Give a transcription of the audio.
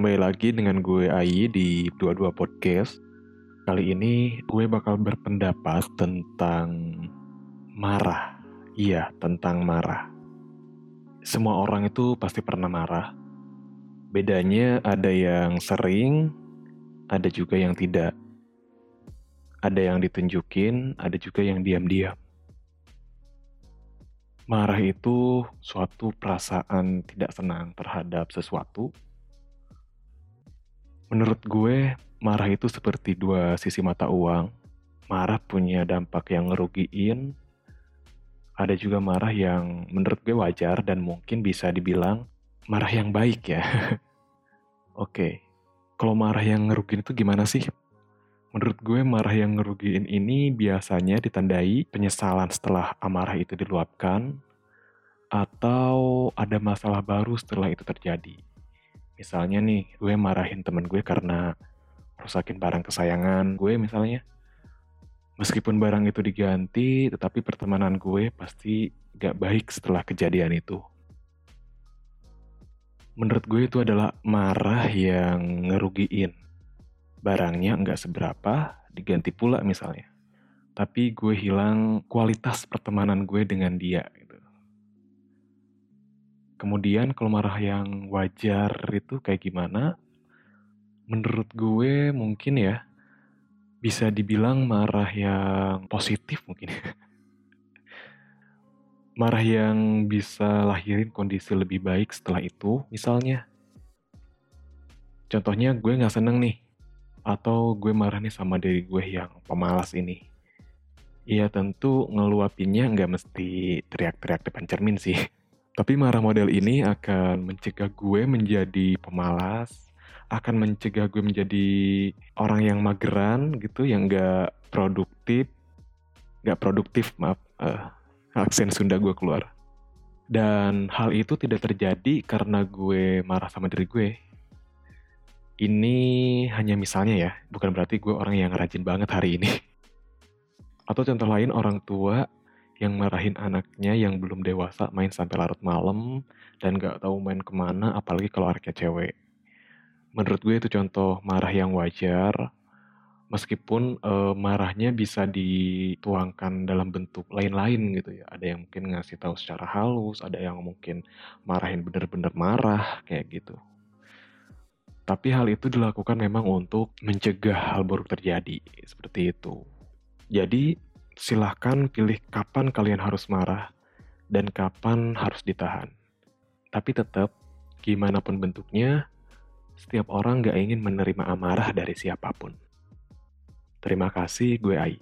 kembali lagi dengan gue Ayi di Dua-Dua Podcast. Kali ini gue bakal berpendapat tentang marah. Iya, tentang marah. Semua orang itu pasti pernah marah. Bedanya ada yang sering, ada juga yang tidak. Ada yang ditunjukin, ada juga yang diam-diam. Marah itu suatu perasaan tidak senang terhadap sesuatu. Menurut gue, marah itu seperti dua sisi mata uang. Marah punya dampak yang ngerugiin. Ada juga marah yang menurut gue wajar dan mungkin bisa dibilang marah yang baik ya. Oke, kalau marah yang ngerugiin itu gimana sih? Menurut gue marah yang ngerugiin ini biasanya ditandai penyesalan setelah amarah itu diluapkan atau ada masalah baru setelah itu terjadi. Misalnya nih, gue marahin temen gue karena rusakin barang kesayangan gue misalnya. Meskipun barang itu diganti, tetapi pertemanan gue pasti gak baik setelah kejadian itu. Menurut gue itu adalah marah yang ngerugiin barangnya nggak seberapa, diganti pula misalnya. Tapi gue hilang kualitas pertemanan gue dengan dia. Kemudian kalau marah yang wajar itu kayak gimana? Menurut gue mungkin ya bisa dibilang marah yang positif mungkin. marah yang bisa lahirin kondisi lebih baik setelah itu, misalnya. Contohnya gue nggak seneng nih atau gue marah nih sama diri gue yang pemalas ini. Iya tentu ngeluapinnya nggak mesti teriak-teriak depan cermin sih. Tapi marah model ini akan mencegah gue menjadi pemalas, akan mencegah gue menjadi orang yang mageran gitu, yang nggak produktif, nggak produktif maaf, uh, aksen Sunda gue keluar. Dan hal itu tidak terjadi karena gue marah sama diri gue, ini hanya misalnya ya, bukan berarti gue orang yang rajin banget hari ini. Atau contoh lain orang tua yang marahin anaknya yang belum dewasa main sampai larut malam dan gak tahu main ke mana, apalagi kalau anaknya cewek. Menurut gue itu contoh marah yang wajar, meskipun uh, marahnya bisa dituangkan dalam bentuk lain-lain gitu ya. Ada yang mungkin ngasih tahu secara halus, ada yang mungkin marahin bener-bener marah kayak gitu. Tapi hal itu dilakukan memang untuk mencegah hal buruk terjadi, seperti itu. Jadi, silahkan pilih kapan kalian harus marah dan kapan harus ditahan. Tapi tetap, gimana pun bentuknya, setiap orang gak ingin menerima amarah dari siapa pun. Terima kasih, gue Ai.